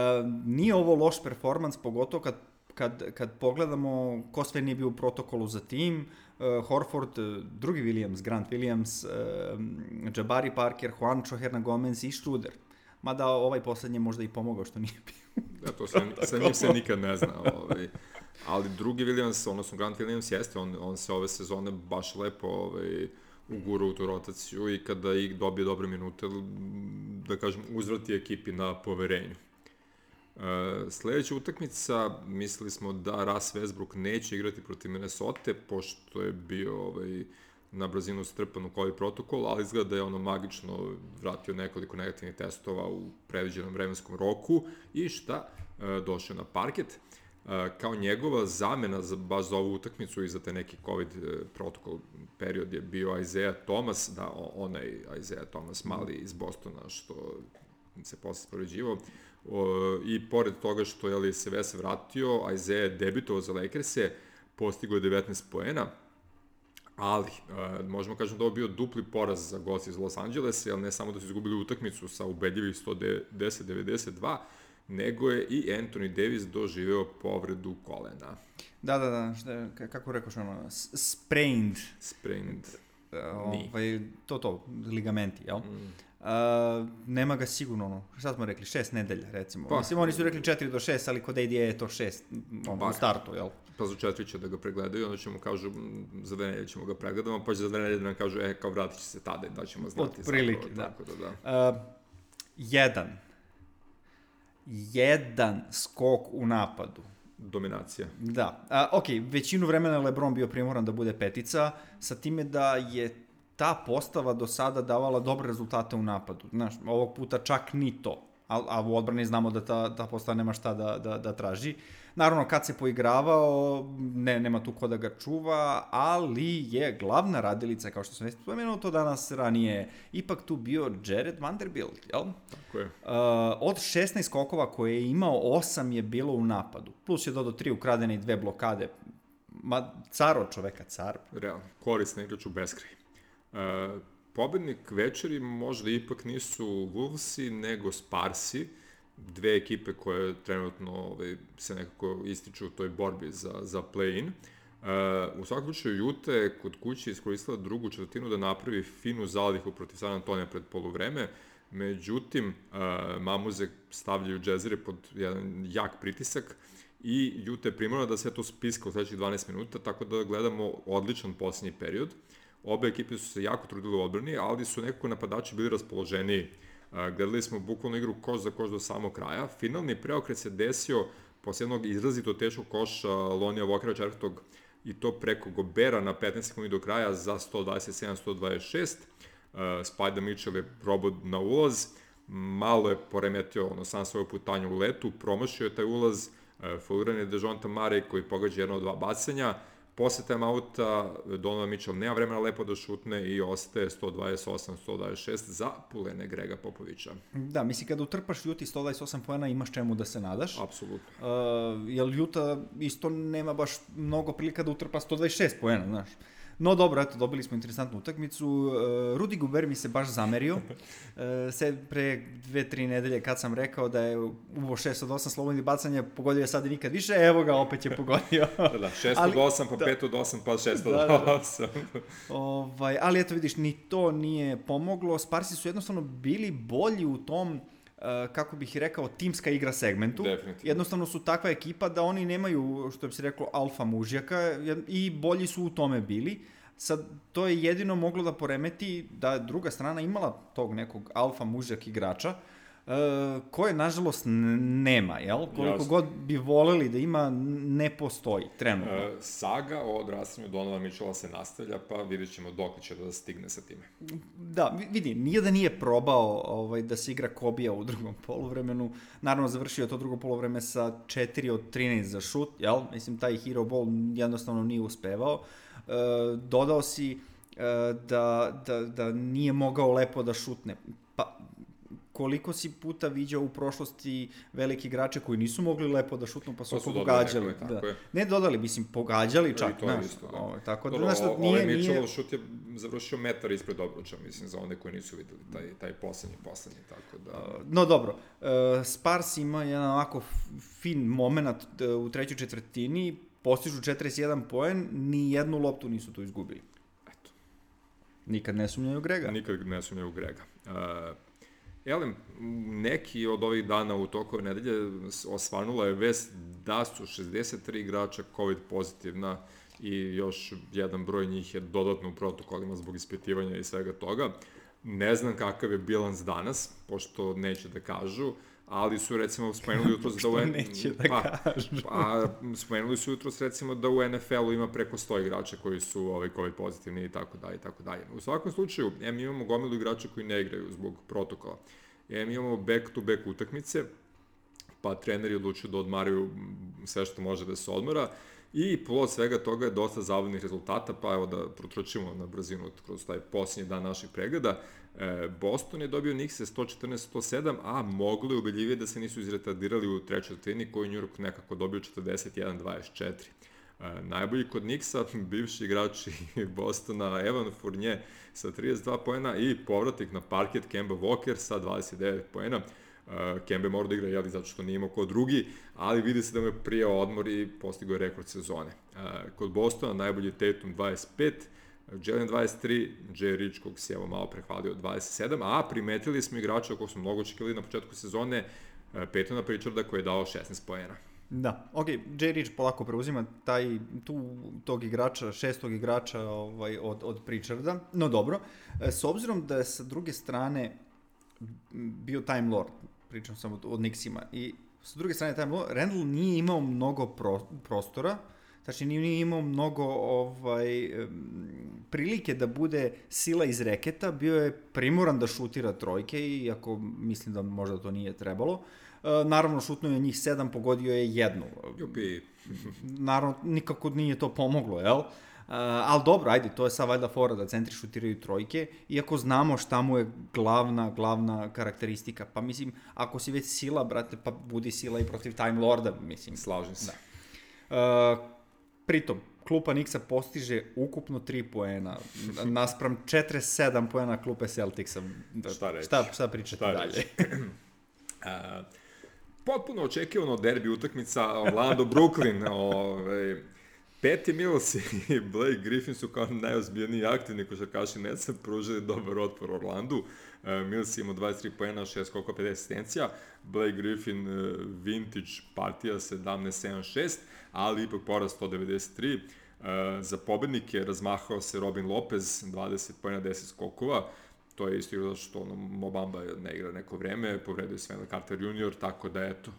nije ovo loš performans, pogotovo kad, kad, kad pogledamo ko sve nije bio u protokolu za tim, e, Horford, e, drugi Williams, Grant Williams, e, Jabari Parker, Juancho Hernagomez i Schroeder. Mada ovaj poslednji možda i pomogao što nije bio. Da, to sa, (laughs) sa njim se nikad ne zna. Ovaj. Ali drugi Williams, odnosno Grant Williams jeste, on, on se ove sezone baš lepo ovaj, ugura u tu rotaciju i kada ih dobije dobre minute, da kažem, uzvrati ekipi na poverenju. E, sledeća utakmica, mislili smo da Russ Westbrook neće igrati protiv Minnesota, pošto je bio ovaj, na brzinu strpan u koji protokol, ali izgleda da je ono magično vratio nekoliko negativnih testova u predviđenom vremenskom roku i šta, e, došao na parket. E, kao njegova zamena za, baš za ovu utakmicu i za te neki COVID e, protokol period je bio Isaiah Thomas, da onaj Isaiah Thomas mali iz Bostona što se posle spoređivao. I pored toga što je li se Ves vratio, Isaiah je debitovao za Lakers-e, postigao je 19 poena, ali uh, možemo kažem da ovo bio dupli poraz za gosti iz Los Angelesa, jer ne samo da su izgubili utakmicu sa ubedljivih 110-92, nego je i Anthony Davis doživeo povredu kolena. Da, da, da, šta, je- ka- kako rekoš ono, sprained, Sprained. uh, ovaj, to to, ligamenti, jel? Mm. Uh, nema ga sigurno, ono, šta smo rekli, šest nedelja, recimo. Pa. Mislim, oni su rekli 4 do 6, ali kod ADA je to 6, ono, Pa. u startu, jel? Pa za četiri će da ga pregledaju, onda ćemo kažu, za dve nedelje ćemo ga pregledamo, pa će za dve nedelje da nam kažu, e, kao vratit će se tada da ćemo znati. Otprilike, zapravo, da. Tako da, da. Uh, jedan. Jedan skok u napadu. Dominacija. Da, a, ok, većinu vremena je Lebron bio primoran da bude petica, sa time da je ta postava do sada davala dobre rezultate u napadu. Znaš, ovog puta čak ni to. A, a u odbrani znamo da ta, ta postava nema šta da, da, da traži. Naravno, kad se poigravao, ne, nema tu ko da ga čuva, ali je glavna radilica, kao što sam već spomenuo to danas ranije, ipak tu bio Jared Vanderbilt, jel? Tako je. Uh, od 16 skokova koje je imao, 8 je bilo u napadu. Plus je dodao 3 ukradene i dve blokade. Ma, car od čoveka, car. Realno, korisni igrač u beskraj. E, pobednik večeri možda ipak nisu Wolvesi, nego Sparsi, dve ekipe koje trenutno ovaj, se nekako ističu u toj borbi za, za play-in. E, u svakom slučaju, Jute je kod kuće iskoristila drugu četvrtinu da napravi finu zalihu protiv San Antonija pred poluvreme, međutim, e, Mamuze stavljaju džezire pod jedan jak pritisak, i Jute je primorana da sve to spiska u sledećih 12 minuta, tako da gledamo odličan posljednji period. Obe ekipe su se jako trudile u odbrani, ali su nekako napadači bili raspoloženiji. A, Gledali smo bukvalno igru koš za koš do samog kraja. Finalni preokret se desio posle jednog izrazito teškog koša Lonija Vokera četvrtog i to preko Gobera na 15 sekundi do kraja za 127-126. Uh, Spajda Mitchell je probao na ulaz, malo je poremetio ono, sam svoju putanju u letu, promašio je taj ulaz, uh, foliran je Dejonta Mare koji pogađa jedno od dva bacanja, posle time auta Donovan Mitchell nema vremena lepo da šutne i ostaje 128-126 za pulene Grega Popovića. Da, misli kada utrpaš Juti 128 pojena imaš čemu da se nadaš. Apsolutno. Uh, jer Juta isto nema baš mnogo prilika da utrpa 126 pojena, znaš. No dobro, eto, dobili smo interesantnu utakmicu. Uh, Rudi Guber mi se baš zamerio. Uh, (laughs) se pre dve, tri nedelje kad sam rekao da je uvo 6 od 8 slobodnih bacanja, pogodio je sad i nikad više, evo ga, opet je pogodio. (laughs) da, da, 6 od 8, pa da. 5 od 8, pa 6 od da, da, 8. (laughs) ovaj, ali eto vidiš, ni to nije pomoglo. Sparsi su jednostavno bili bolji u tom kako bih rekao, timska igra segmentu. Definitivno. Jednostavno su takva ekipa da oni nemaju, što bi se reklo, alfa mužjaka i bolji su u tome bili. Sad, to je jedino moglo da poremeti da druga strana imala tog nekog alfa mužjak igrača, uh, koje nažalost nema, jel? Koliko Jasne. god bi voleli da ima, ne postoji trenutno. E, saga o odrastanju Donova Mitchella se nastavlja, pa vidjet ćemo dok će da stigne sa time. Da, vidi, nije da nije probao ovaj, da se igra Kobija u drugom polovremenu, naravno završio to drugo polovreme sa 4 od 13 za šut, jel? Mislim, taj hero ball jednostavno nije uspevao. E, dodao si da, da, da nije mogao lepo da šutne. Pa, koliko si puta viđao u prošlosti veliki igrače koji nisu mogli lepo da šutnu, pa su, su pogađali. Nekoj, da. Ne dodali, mislim, pogađali čak. to znaš, isto, da. Ovo, tako da, znaš, nije, ovaj Mitchell nije... šut je završio metar ispred obruča, mislim, za one koji nisu videli taj, taj poslednji, poslednji, tako da... No, dobro, uh, Spars ima jedan ovako fin moment uh, u trećoj četvrtini, postižu 41 poen, ni jednu loptu nisu tu izgubili. Eto. Nikad ne sumnjaju Grega. Nikad ne sumnjaju Grega. Uh, Elem, neki od ovih dana u toku nedelje osvanula je vest da su 63 igrača COVID pozitivna i još jedan broj njih je dodatno u protokolima zbog ispitivanja i svega toga. Ne znam kakav je bilans danas, pošto neće da kažu, ali su recimo spomenuli jutro da u (laughs) neće da pa, kažu. pa, spomenuli su jutro recimo da u NFL-u ima preko 100 igrača koji su ovaj covid pozitivni i tako dalje i tako dalje. U svakom slučaju, ja, mi imamo gomilu igrača koji ne igraju zbog protokola. Ja, mi imamo back to back utakmice, pa treneri odlučuju da odmaraju sve što može da se odmora i plod svega toga je dosta zabavnih rezultata, pa evo da protročimo na brzinu kroz taj posljednji dan naših pregleda. E, Boston je dobio Knicks 114-107, a mogli je ubeljivije da se nisu izretardirali u trećoj trini, koju New York nekako dobio 41-24. E, najbolji kod Knicksa, (laughs) bivši igrači Bostona, Evan Fournier sa 32 poena i povratnik na parket Kemba Walker sa 29 poena. Uh, Kembe mora da igra, jeli, zato što nije imao ko drugi, ali vidi se da mu je prijao odmor i postigao je rekord sezone. Kod Bostona najbolji Tatum 25, Jalen 23, Jay Rich, kog si evo malo prehvalio, 27, a primetili smo igrača kog smo mnogo očekili na početku sezone, uh, Petona Pritcharda koji je dao 16 poena. Da, ok, Jay Rich polako preuzima taj, tu, tog igrača, šestog igrača ovaj, od, od Pritcharda, no dobro, e, s obzirom da je sa druge strane bio Time Lord, pričam sam od, od Nixima, i sa druge strane Time Lord, Randall nije imao mnogo pro, prostora, znači nije imao mnogo ovaj, prilike da bude sila iz reketa, bio je primoran da šutira trojke, iako mislim da možda to nije trebalo. E, naravno, šutnuo je njih sedam, pogodio je jednu. Jupi. Naravno, nikako nije to pomoglo, jel? Uh, ali dobro, ajde, to je sad valjda fora da centri šutiraju trojke, iako znamo šta mu je glavna, glavna karakteristika. Pa mislim, ako si već sila, brate, pa budi sila i protiv Time Lorda, mislim. Slažem se. Da. Uh, pritom, klupa Nixa postiže ukupno 3 poena, naspram 47 poena klupe Celticsa. Da, šta reći? Šta, šta pričati šta dalje? uh, (clears throat) potpuno očekivano derbi utakmica Orlando (laughs) Brooklyn, ovaj Peti Mills i (laughs) Blake Griffin su kao najozbiljniji aktivni košarkaši Netsa pružili dobar otpor Orlandu. Uh, Mills ima 23 poena, 6 koliko 50 asistencija. Blake Griffin uh, vintage partija 17-7-6, ali ipak poraz 193. Uh, za pobednike razmahao se Robin Lopez, 20 pojena, 10 skokova to je isto igra što ono, Mobamba ne igra neko vreme, povredio se Wendell Carter Jr., tako da eto,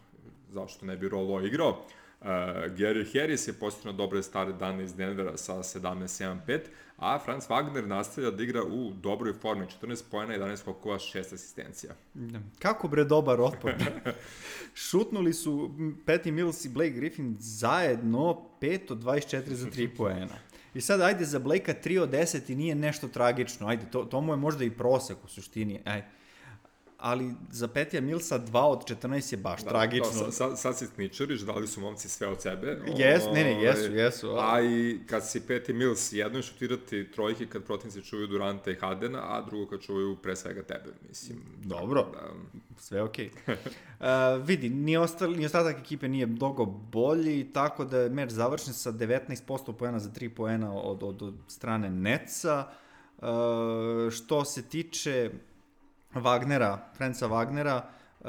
zašto ne bi Rolo igrao. Uh, Gary Harris je postignuo dobre stare dane iz Denvera sa 17-7-5, a Franz Wagner nastavlja da igra u dobroj formi, 14 pojena, 11 skokova, 6 asistencija. Da. Kako bre dobar otpor. (laughs) Šutnuli su Patty Mills i Blake Griffin zajedno 5 od 24 za 3 (laughs) poena. I sad, ajde, za Blake-a 3 od 10 i nije nešto tragično. Ajde, to, to mu je možda i prosek u suštini. Ajde. Ali za Petija Milsa 2 od 14 je baš Da, tragično. To, sad, sad si tničariš, dali su momci sve od sebe. Jes, ne, ne, Ovaj, jesu, jesu. A i kad si Peti Mills, jedno je šutirati trojke kad protivnici čuvaju Duranta i Hardena, a drugo kad čuvaju pre svega tebe, mislim. Dobro. Da, Sve okej. Okay. (laughs) uh, vidi, ni, ostal, ni ostatak ekipe nije mnogo bolji, tako da je meč završen sa 19% poena za 3 poena od, od, od strane Netsa. Uh, što se tiče Wagnera, Franca Wagnera, uh,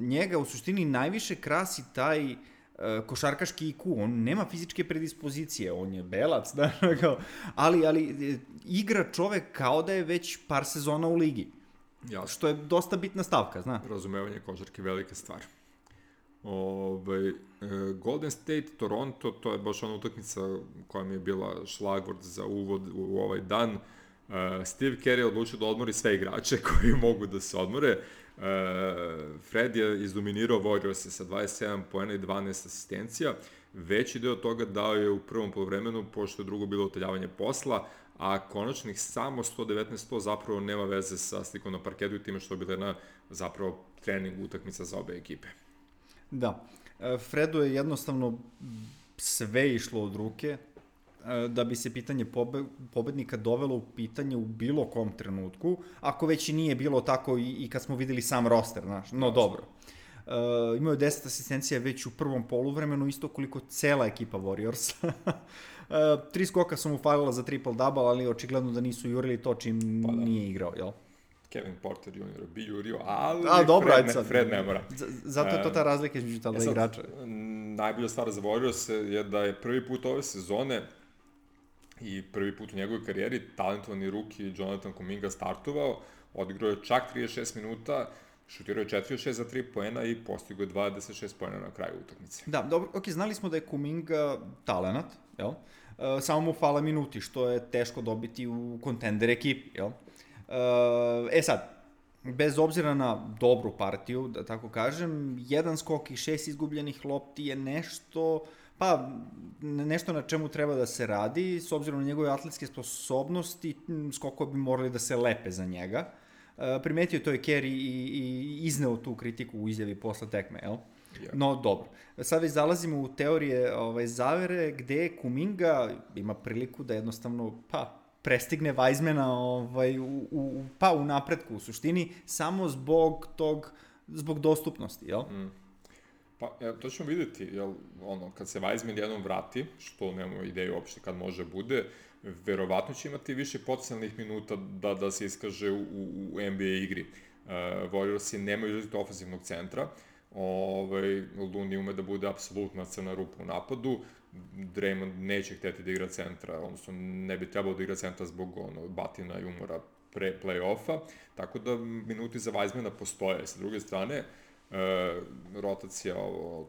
njega u suštini najviše krasi taj uh, košarkaški IQ, on nema fizičke predispozicije, on je belac, (laughs) da, kao, ali, ali e, igra čovek kao da je već par sezona u ligi, jasno. što je dosta bitna stavka, zna. Razumevanje košarke velika stvar. Ove, e, Golden State, Toronto, to je baš ona utakmica koja mi je bila šlagvord za uvod u ovaj dan. E, Steve Kerr je odlučio da odmori sve igrače (laughs) koji mogu da se odmore. E, Fred je izdominirao Warriors sa 27 poena i 12 asistencija. Veći deo toga dao je u prvom polovremenu, pošto je drugo bilo oteljavanje posla, a konačnih samo 119-100 zapravo nema veze sa slikom na parketu i time što je bila jedna zapravo trening utakmica za obe ekipe. Da. E, Fredu je jednostavno sve išlo od ruke da bi se pitanje pobe, pobednika dovelo u pitanje u bilo kom trenutku, ako već i nije bilo tako i, i kad smo videli sam roster, znaš, no dobro. Uh, imao je 10 asistencija već u prvom poluvremenu, isto koliko cela ekipa Warriors. uh, (laughs) tri skoka su mu falila za triple double, ali očigledno da nisu jurili to čim pa da. nije igrao, jel? Kevin Porter Jr. bi jurio, ali A, dobro, Fred, ne, sad. Fred ne mora. Zato je to ta razlika između ta E dva igrača. Najbolja stvar za Warriors je da je prvi put ove sezone i prvi put u njegovoj karijeri talentovani ruki Jonathan Kuminga startovao, odigrao je čak 36 minuta, šutirao je 4 od 6 za 3 poena i postigao je 26 poena na kraju utakmice. Da, dobro, ok, znali smo da je Kuminga talenat, jel? Uh, samo mu fala minuti, što je teško dobiti u kontender ekipi, jel? Uh, e sad, bez obzira na dobru partiju, da tako kažem, jedan skok i šest izgubljenih lopti je nešto, pa, nešto na čemu treba da se radi, s obzirom na njegove atletske sposobnosti, skokova bi morali da se lepe za njega. Uh, primetio to je Kerry i, i izneo tu kritiku u izjavi posle tekme, jel? Ja. No, dobro. Sad već zalazimo u teorije ovaj, zavere gde Kuminga ima priliku da jednostavno, pa, prestigne Weizmana ovaj, u, u, pa u napretku u suštini, samo zbog tog, zbog dostupnosti, jel? Mm. Pa, ja, to ćemo videti, jel, ono, kad se Weizmann jednom vrati, što nemamo ideju uopšte kad može bude, verovatno će imati više potencijalnih minuta da, da se iskaže u, u NBA igri. Uh, Warriorsi nemaju izrazito ofenzivnog centra, ovaj, Luni ume da bude apsolutna crna rupa u napadu, Draymond neće hteti da igra centra, odnosno ne bi trebalo da igra centra zbog ono, batina i umora pre play-offa, tako da minuti za Weizmana postoje. Sa druge strane, e, rotacija ovo,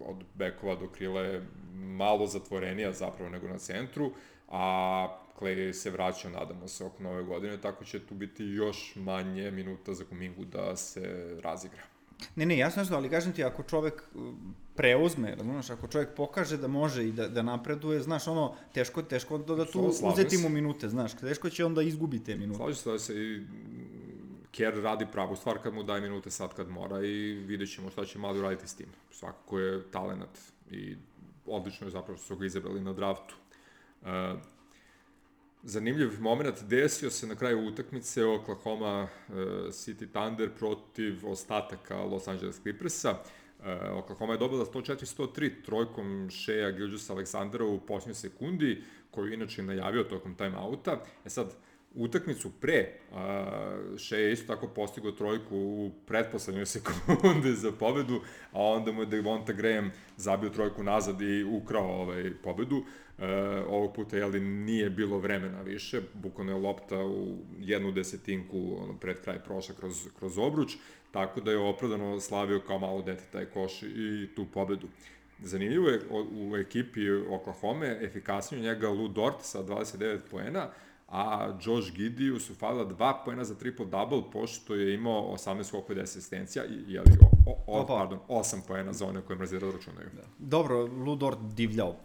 od bekova do krila je malo zatvorenija zapravo nego na centru, a Clay se vraća, nadamo se, oko nove godine, tako će tu biti još manje minuta za Kumingu da se razigra. Ne, ne, jasno je, ali kažem ti, ako čovek uh, preuzme, razumeš, ako čovek pokaže da može i da, da napreduje, znaš, ono, teško, teško da, da tu uzeti mu minute, znaš, teško će onda izgubi te minute. Slažem se da se i Kerr radi pravu stvar kad mu daje minute sad kad mora i vidjet ćemo šta će mali uraditi s tim. Svakako je talenat i odlično je zapravo što su ga izabrali na draftu. Uh, zanimljiv moment desio se na kraju utakmice Oklahoma uh, City Thunder protiv ostataka Los Angeles Clippersa. Uh, Oklahoma je dobila 104-103 trojkom Shea Gilgis Aleksandra u posljednjoj sekundi, koju inače najavio tokom timeouta. E sad, utakmicu pre, uh, Shea je isto tako postigao trojku u pretposlednjoj (laughs) sekunde za pobedu, a onda mu je Devonta Graham zabio trojku nazad i ukrao ovaj pobedu. Uh, ovog puta jeli, nije bilo vremena više, bukvalno je lopta u jednu desetinku ono, pred kraj prošla kroz, kroz obruč, tako da je opravdano slavio kao malo dete taj koš i tu pobedu. Zanimljivo je u ekipi Oklahoma efikasnije njega Lou Dort sa 29 poena, a Josh Gidiju su falila dva pojena za triple-double, pošto je imao 18 skokova i 10 asistencija, i, jeli, o, o, o, pardon, 8 pojena za one koje mrazira da računaju. Da. Dobro, Ludor divljao,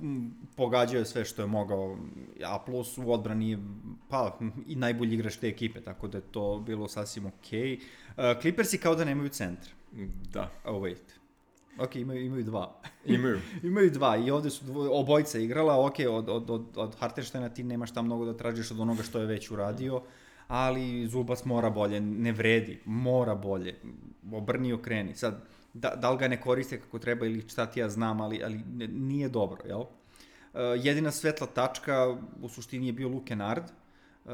pogađao je sve što je mogao, a plus u odbrani je, pa, i najbolji igrač te ekipe, tako da je to bilo sasvim okej. Okay. Uh, Clippersi kao da nemaju centra. Da. Oh, wait. Ok, imaju, imaju dva. (laughs) Imaju. imaju dva i ovde su dvo, obojica igrala, ok, od, od, od, od Hartensteina ti nemaš šta mnogo da tražiš od onoga što je već uradio, ali Zubas mora bolje, ne vredi, mora bolje, obrni okreni. Sad, da, da li ga ne koriste kako treba ili šta ti ja znam, ali, ali nije dobro, jel? Uh, jedina svetla tačka u suštini je bio Luke Nard, Uh,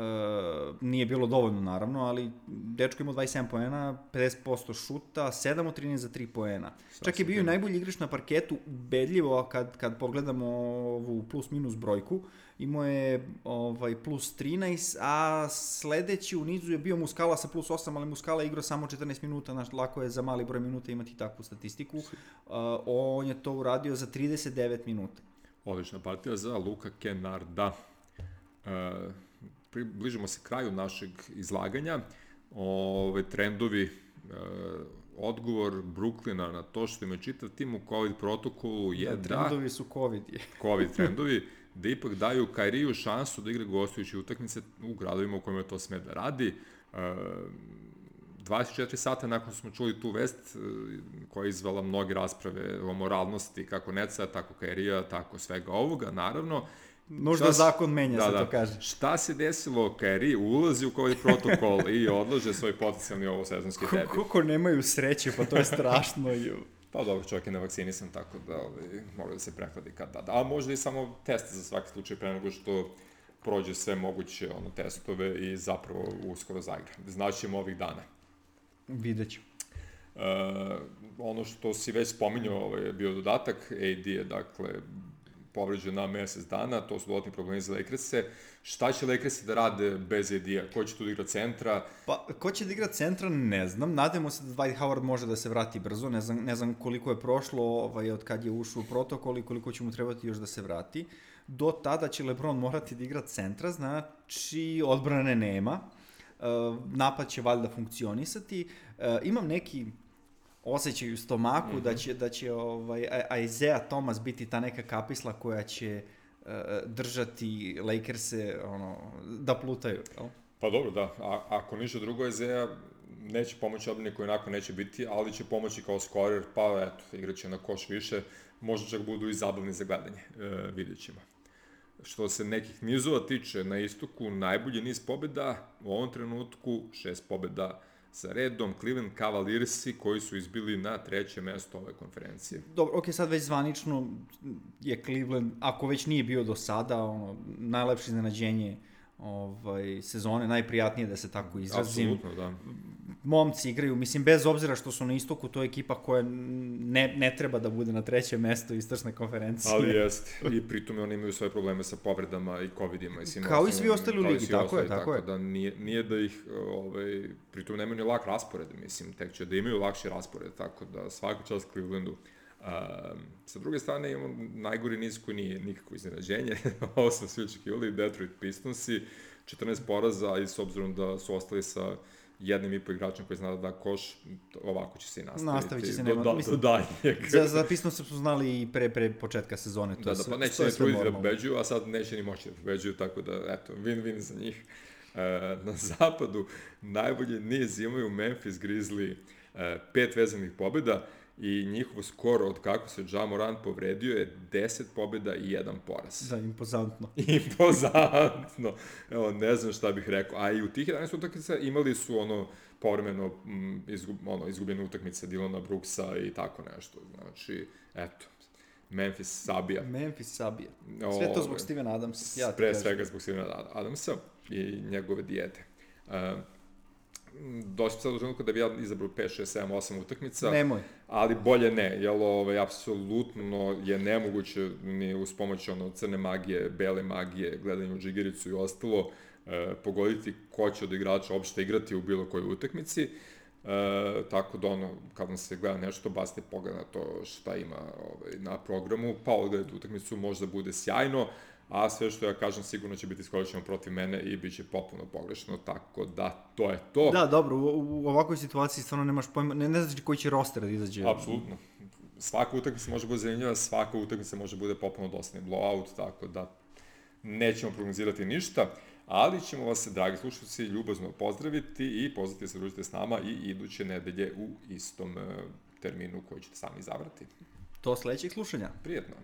nije bilo dovoljno naravno, ali dečko imao 27 poena, 50% šuta, 7 od 13 za 3 poena. Čak je bio i najbolji igrač na parketu, ubedljivo kad, kad pogledamo ovu plus minus brojku, imao je ovaj, plus 13, a sledeći u nizu je bio Muskala sa plus 8, ali Muskala je igrao samo 14 minuta, znaš, lako je za mali broj minuta imati takvu statistiku. Uh, on je to uradio za 39 minuta. Odlična partija za Luka Kenarda. Uh, približimo se kraju našeg izlaganja. Ove, trendovi, e, odgovor Brooklyna na to što ima čitav tim u COVID protokolu je da... da trendovi su COVID. (laughs) COVID trendovi, (laughs) da ipak daju Kairiju šansu da igra gostujući utakmice u gradovima u kojima to sme da radi. E, 24 sata nakon smo čuli tu vest e, koja je izvala mnoge rasprave o moralnosti kako Neca, tako Kairija, tako svega ovoga, naravno, Nužda šta, zakon menja, da, se da. to kaže. Šta se desilo, Kerry ulazi u COVID protokol i odlaže svoj potencijalni ovo sezonski debi. Kako nemaju sreće, pa to je strašno. pa dobro, čovjek je nevakcinisan, tako da ovaj, mora da se prehladi kad da. A možda i samo test za svaki slučaj pre nego što prođe sve moguće ono, testove i zapravo uskoro zaigra. Znaćemo ovih dana. Vidjet ću. Uh, ono što si već spominjao ovaj, je bio dodatak, AD je dakle povređen na mesec dana, to su dodatni problemi za Lakerse. Šta će Lakersi da rade bez Edija? Ko će tu da igra centra? Pa, ko će da igra centra, ne znam. Nadamo se da Dwight Howard može da se vrati brzo. Ne znam, ne znam koliko je prošlo ovaj, od kad je ušao u protokol i koliko će mu trebati još da se vrati. Do tada će LeBron morati da igra centra, znači odbrane nema. Uh, napad će valjda funkcionisati. Uh, imam neki osjećaj u stomaku mm -hmm. da će, da će ovaj, Isaiah Thomas biti ta neka kapisla koja će uh, držati Lakers-e ono, da plutaju. Jel? Pa dobro, da. A, ako ništa drugo, Isaiah neće pomoći odbrani koji onako neće biti, ali će pomoći kao skorer, pa eto, igraće na koš više, možda čak budu i zabavni za gledanje, e, vidjet ćemo. Što se nekih nizova tiče, na istoku najbolji niz pobjeda, u ovom trenutku šest pobjeda sa redom Cleveland Cavaliersi koji su izbili na treće mesto ove konferencije. Dobro, ok, sad već zvanično je Cleveland, ako već nije bio do sada, ono, najlepše iznenađenje ovaj, sezone, najprijatnije da se tako izrazim. Apsolutno, da. Momci igraju, mislim, bez obzira što su na istoku, to je ekipa koja ne, ne treba da bude na trećem mestu istočne konferencije. Ali (laughs) jeste. I pritom oni imaju svoje probleme sa povredama i covidima. I svim Kao i svi ostali u ligi, tako ostali, je, tako, tako je. Da nije, nije da ih, ovaj, pritom nemaju ni lak raspored, mislim, tek će da imaju lakši raspored, tako da svaka čast Clevelandu. Um, sa druge strane imamo najgori niz koji nije nikako iznenađenje, (laughs) ovo smo svi očekivali, Detroit Pistonsi, 14 poraza i s obzirom da su ostali sa jednim i po igračem koji zna da da koš, ovako će se i nastaviti. Nastavit će se, nema, do, mislim, do daljnjeg. za, za Pistonse smo znali i pre, pre početka sezone. To da, da, pa neće ne truditi da pobeđuju, a sad neće ni moći da pobeđuju, tako da, eto, win-win za njih. E, na zapadu najbolje niz imaju Memphis Grizzly, e, pet vezanih pobjeda, i njihov skor od kako se Ja Morant povredio je 10 pobjeda i jedan poraz. Da, impozantno. (laughs) impozantno. Evo, ne znam šta bih rekao. A i u tih 11 utakmica imali su ono povremeno mm, izgub, ono, izgubljene utakmice Dilona Brooksa i tako nešto. Znači, eto, Memphis Sabija. Memphis Sabija. Sve to zbog Stevena Adamsa. Ja pre svega zbog Stevena Adamsa i njegove dijete. Uh, došli sad u trenutku da bi ja izabrao 5, 6, 7, 8 utakmica. Nemoj. Ali bolje ne, jel ovaj, apsolutno je nemoguće ni uz pomoć ono, crne magije, bele magije, gledanje u džigericu i ostalo, e, pogoditi ko će od igrača uopšte igrati u bilo kojoj utakmici. E, tako da ono, kad vam se gleda nešto, baste pogled na to šta ima ovaj, na programu, pa odgledati utakmicu možda bude sjajno, a sve što ja kažem sigurno će biti iskorišćeno protiv mene i bit će popuno pogrešno, tako da to je to. Da, dobro, u, u ovakvoj situaciji stvarno nemaš pojma, ne, ne znači koji će roster da izađe. Apsolutno. Svaka utakmica može bude zanimljiva, svaka utakmica može bude popuno dosadni blowout, tako da nećemo prognozirati ništa, ali ćemo vas, dragi slušalci, ljubazno pozdraviti i pozvati da se družite s nama i iduće nedelje u istom eh, terminu koji ćete sami izabrati. To sledećeg slušanja. Prijetno.